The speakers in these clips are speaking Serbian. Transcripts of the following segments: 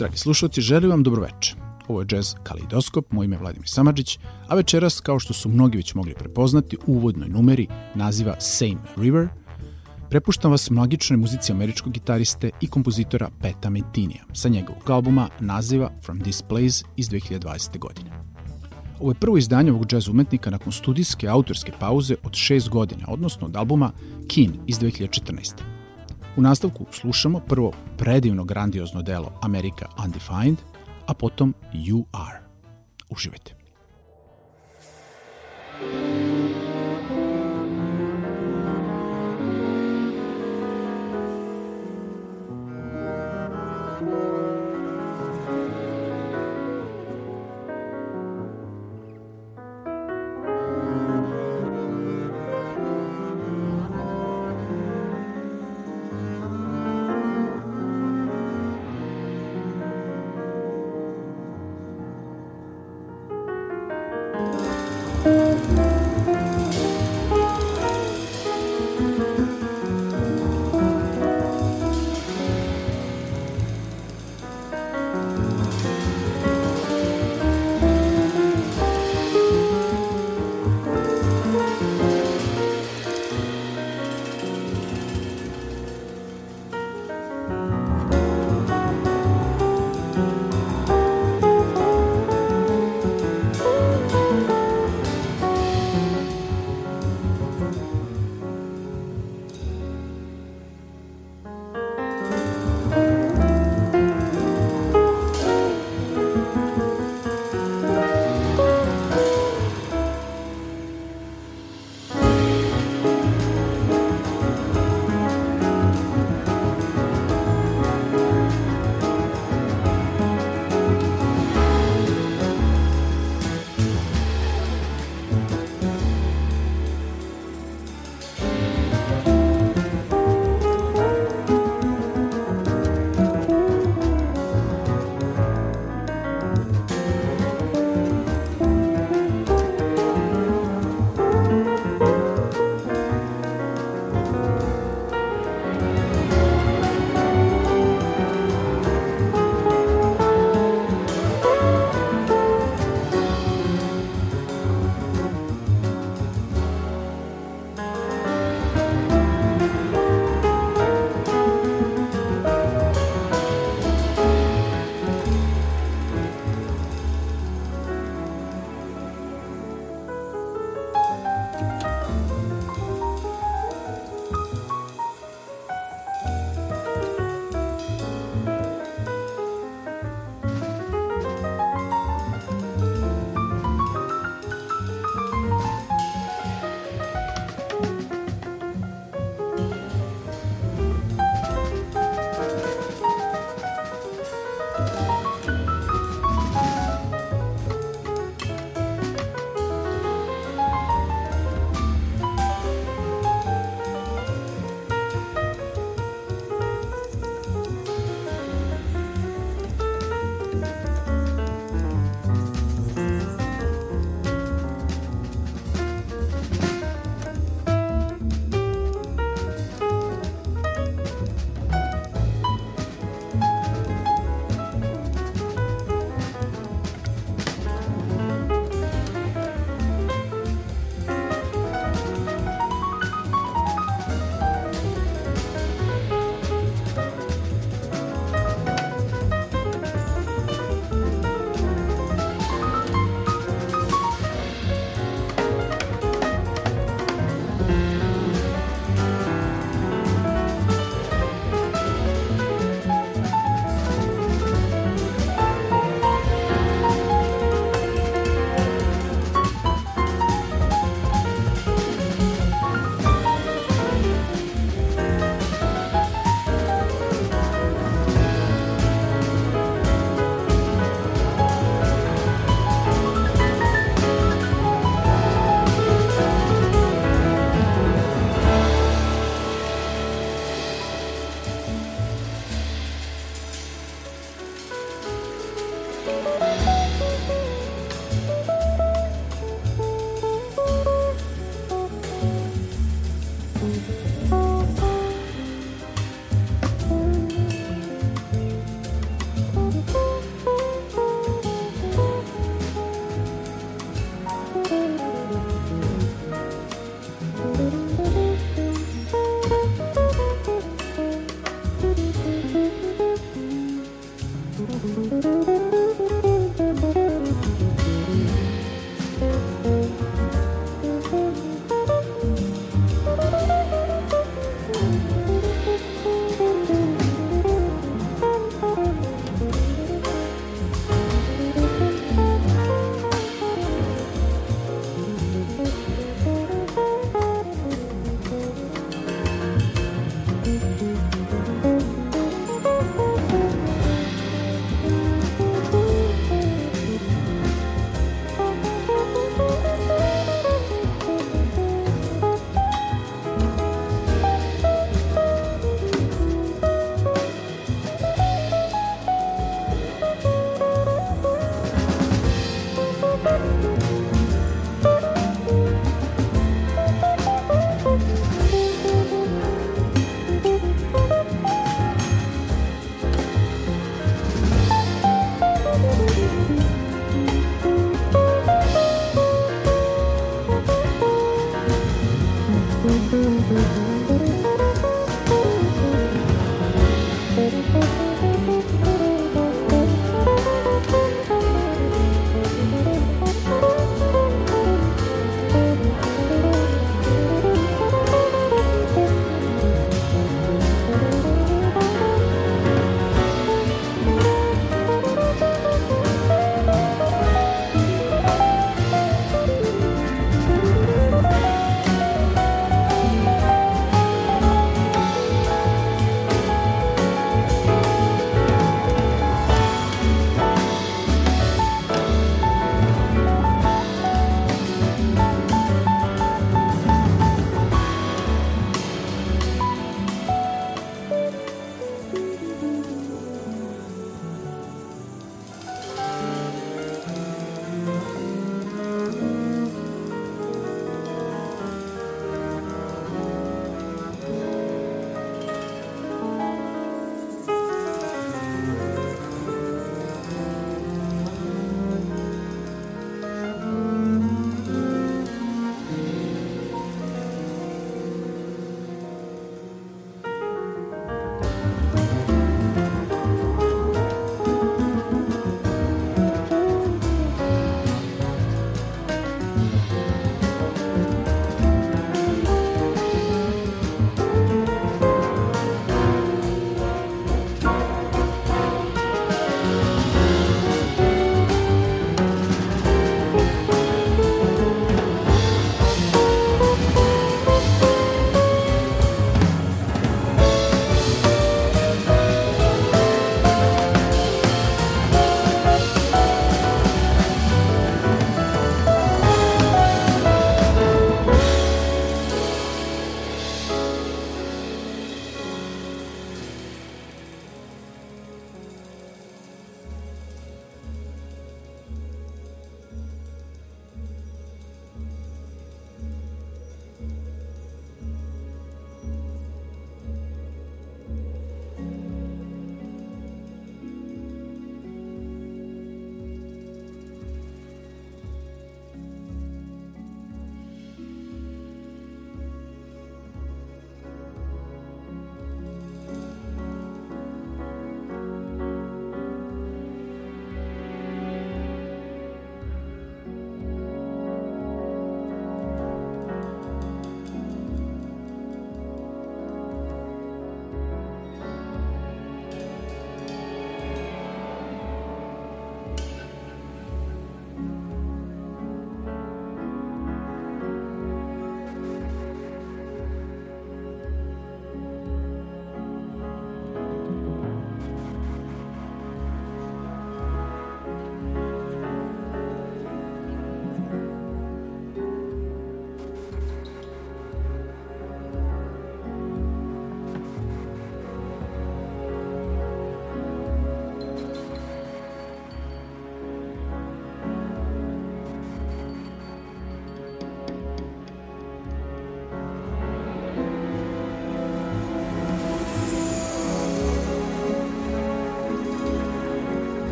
Dragi slušalci, želim vam dobroveče. Ovo je Jazz Kaleidoskop, moj ime je Vladimir Samadžić, a večeras, kao što su mnogi već mogli prepoznati, u uvodnoj numeri naziva Same River, prepuštam vas magičnoj muzici američkog gitariste i kompozitora Peta Metinija sa njegovog albuma naziva From This Place iz 2020. godine. Ovo je prvo izdanje ovog džez umetnika nakon studijske autorske pauze od šest godina, odnosno od albuma Keen iz 2014. U nastavku slušamo prvo predivno grandiozno delo America Undefined, a potom You Are. Uživajte.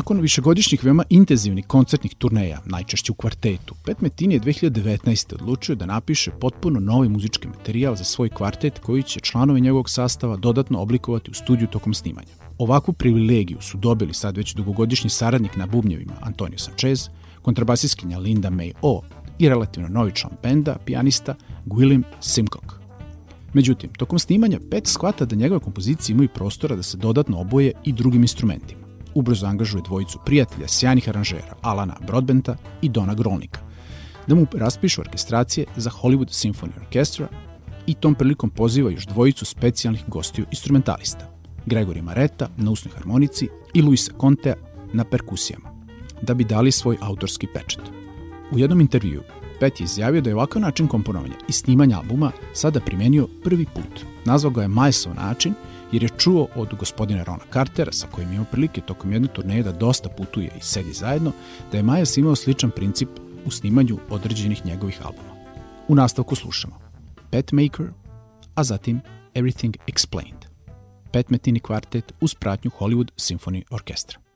Nakon višegodišnjih veoma intenzivnih koncertnih turneja, najčešće u kvartetu, Pet Metini je 2019. odlučio da napiše potpuno novi muzički materijal za svoj kvartet koji će članovi njegovog sastava dodatno oblikovati u studiju tokom snimanja. Ovakvu privilegiju su dobili sad već dugogodišnji saradnik na bubnjevima Antonio Sanchez, kontrabasiskinja Linda May O i relativno novi član benda, pijanista Gwilym Simcock. Međutim, tokom snimanja Pet shvata da njegove kompozicije imaju prostora da se dodatno oboje i drugim instrumentima ubrzo angažuje dvojicu prijatelja sjajnih aranžera, Alana Broadbenta i Dona Grolnika, da mu raspišu orkestracije za Hollywood Symphony Orchestra i tom prilikom poziva još dvojicu specijalnih gostiju instrumentalista, Gregory Maretta na usnoj harmonici i Luisa Contea na perkusijama, da bi dali svoj autorski pečet. U jednom intervju Pet je izjavio da je ovakav način komponovanja i snimanja albuma sada primenio prvi put. Nazvao ga je Milesov način – jer je čuo od gospodina Rona Cartera, sa kojim imao prilike tokom jedne turneje da dosta putuje i sedi zajedno, da je Majas imao sličan princip u snimanju određenih njegovih albuma. U nastavku slušamo Pet Maker, a zatim Everything Explained. Pet Metini kvartet uz pratnju Hollywood Symphony Orkestra.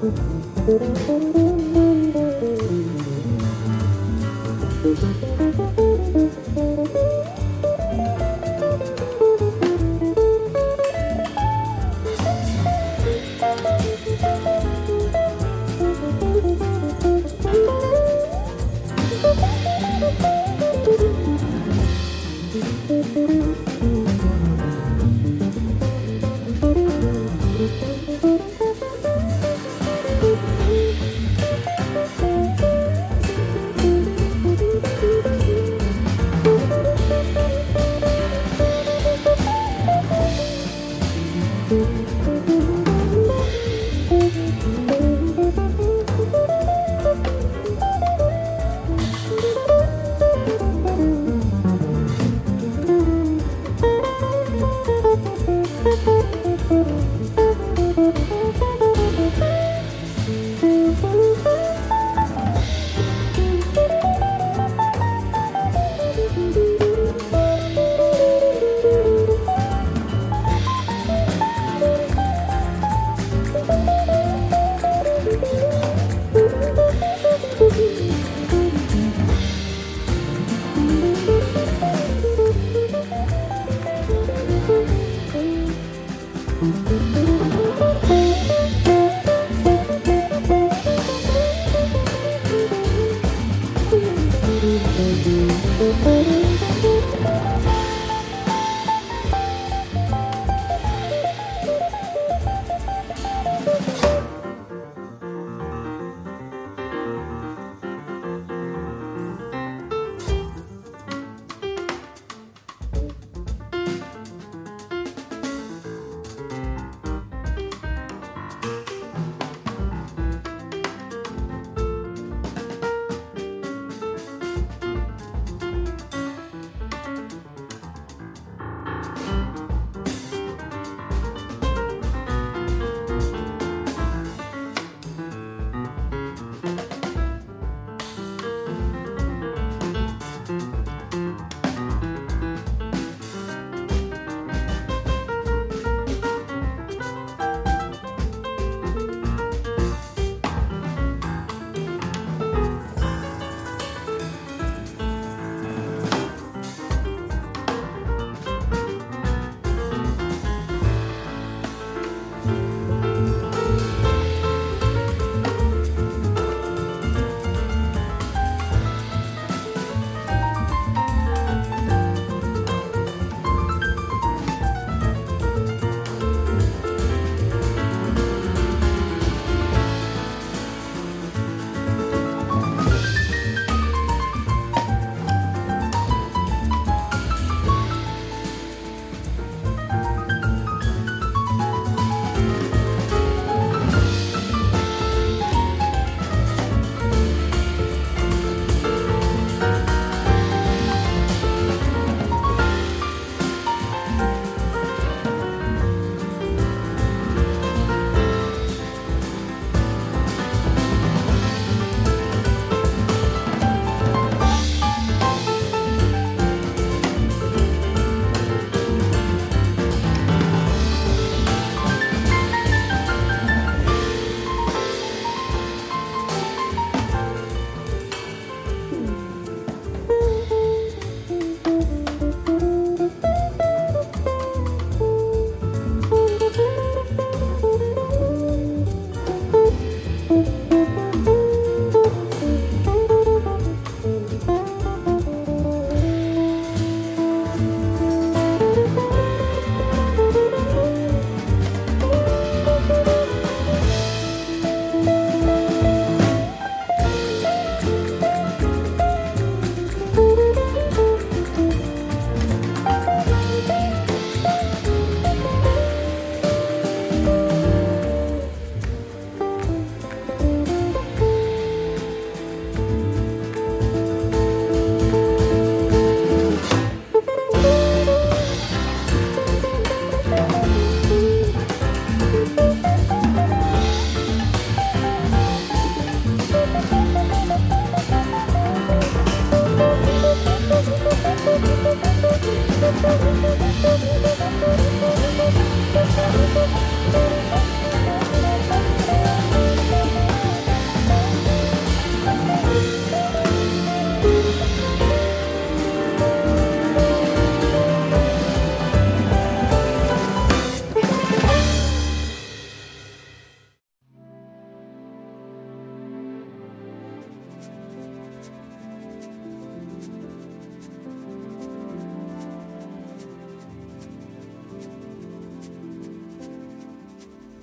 thank you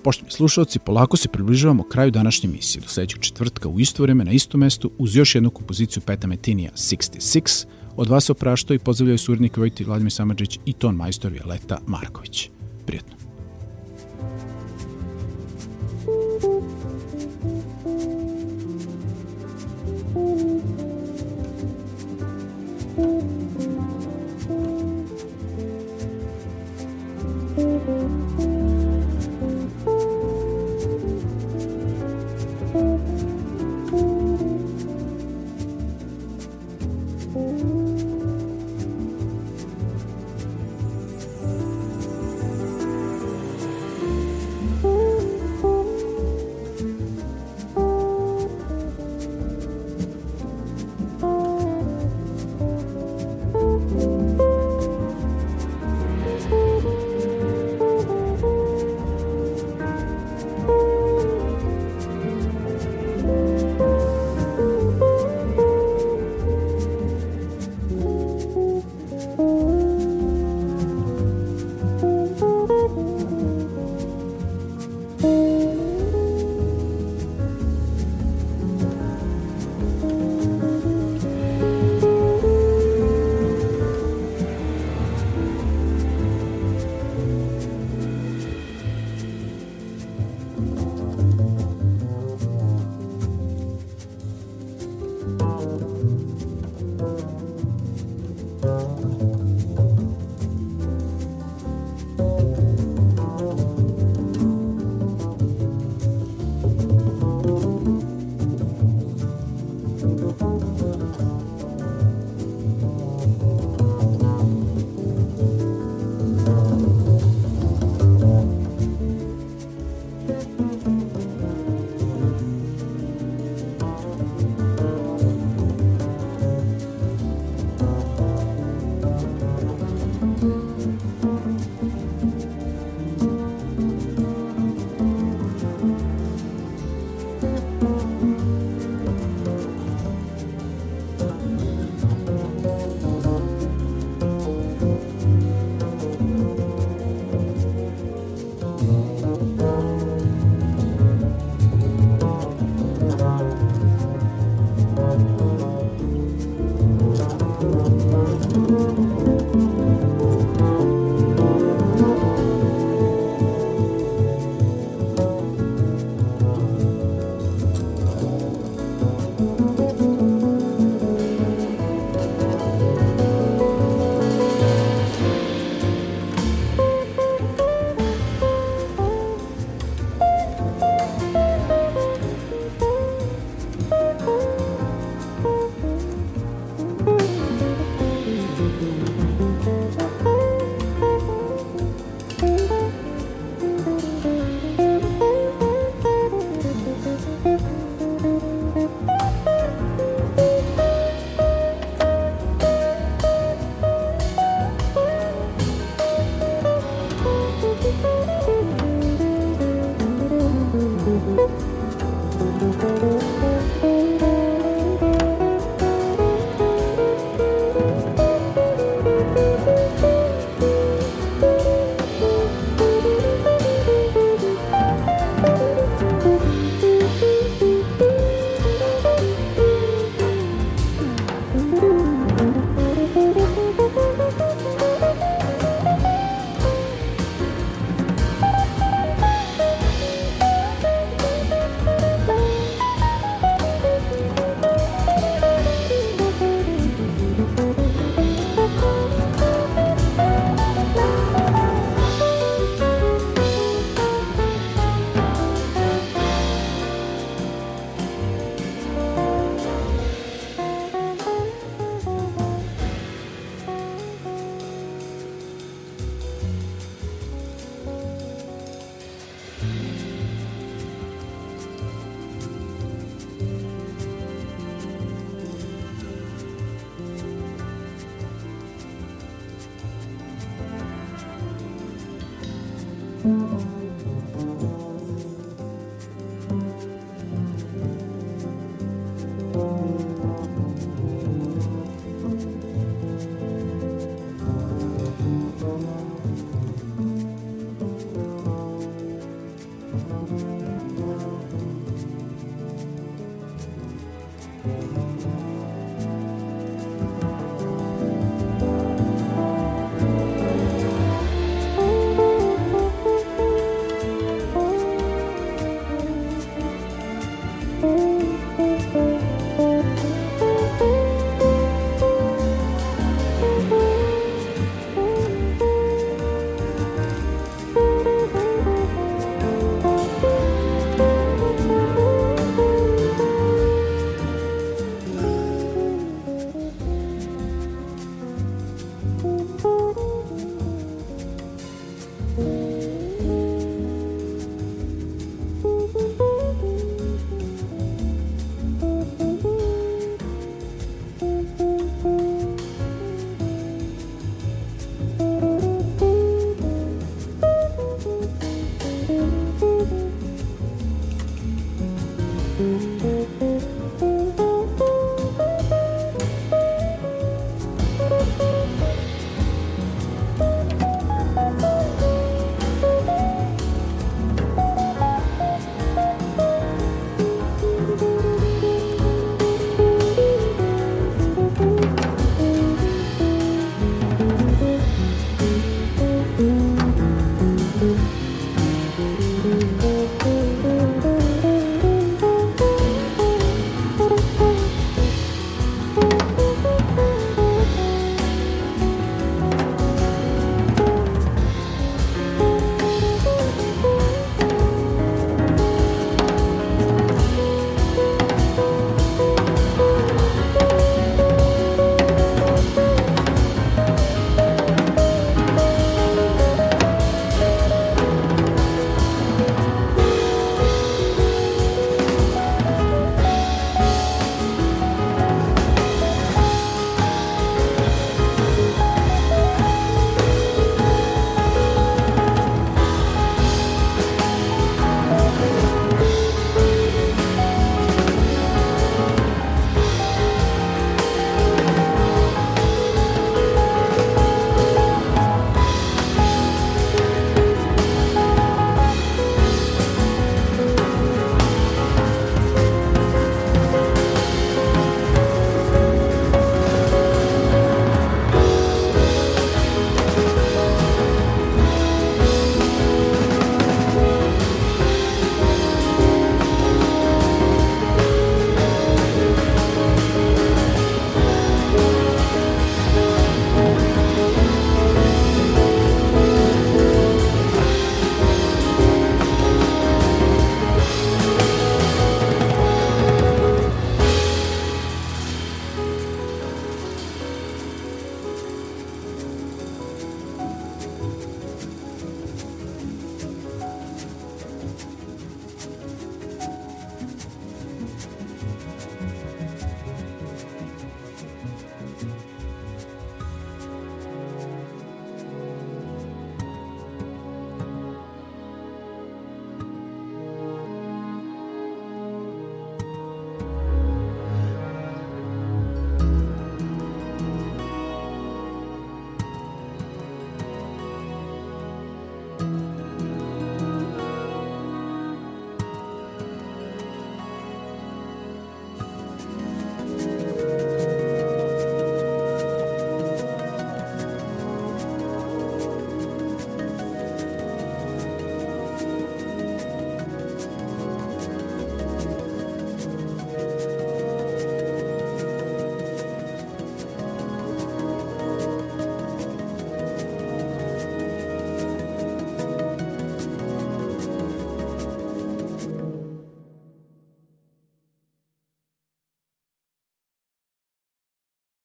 Poštovni slušalci, polako se približavamo kraju današnje misije. Do sledećeg četvrtka u isto vreme na istom mestu uz još jednu kompoziciju Peta Metinija 66. Od vas se opraštao i pozdravljaju surnik Vojti Vladimir Samadžić i ton majstor Violeta Marković. Prijetno.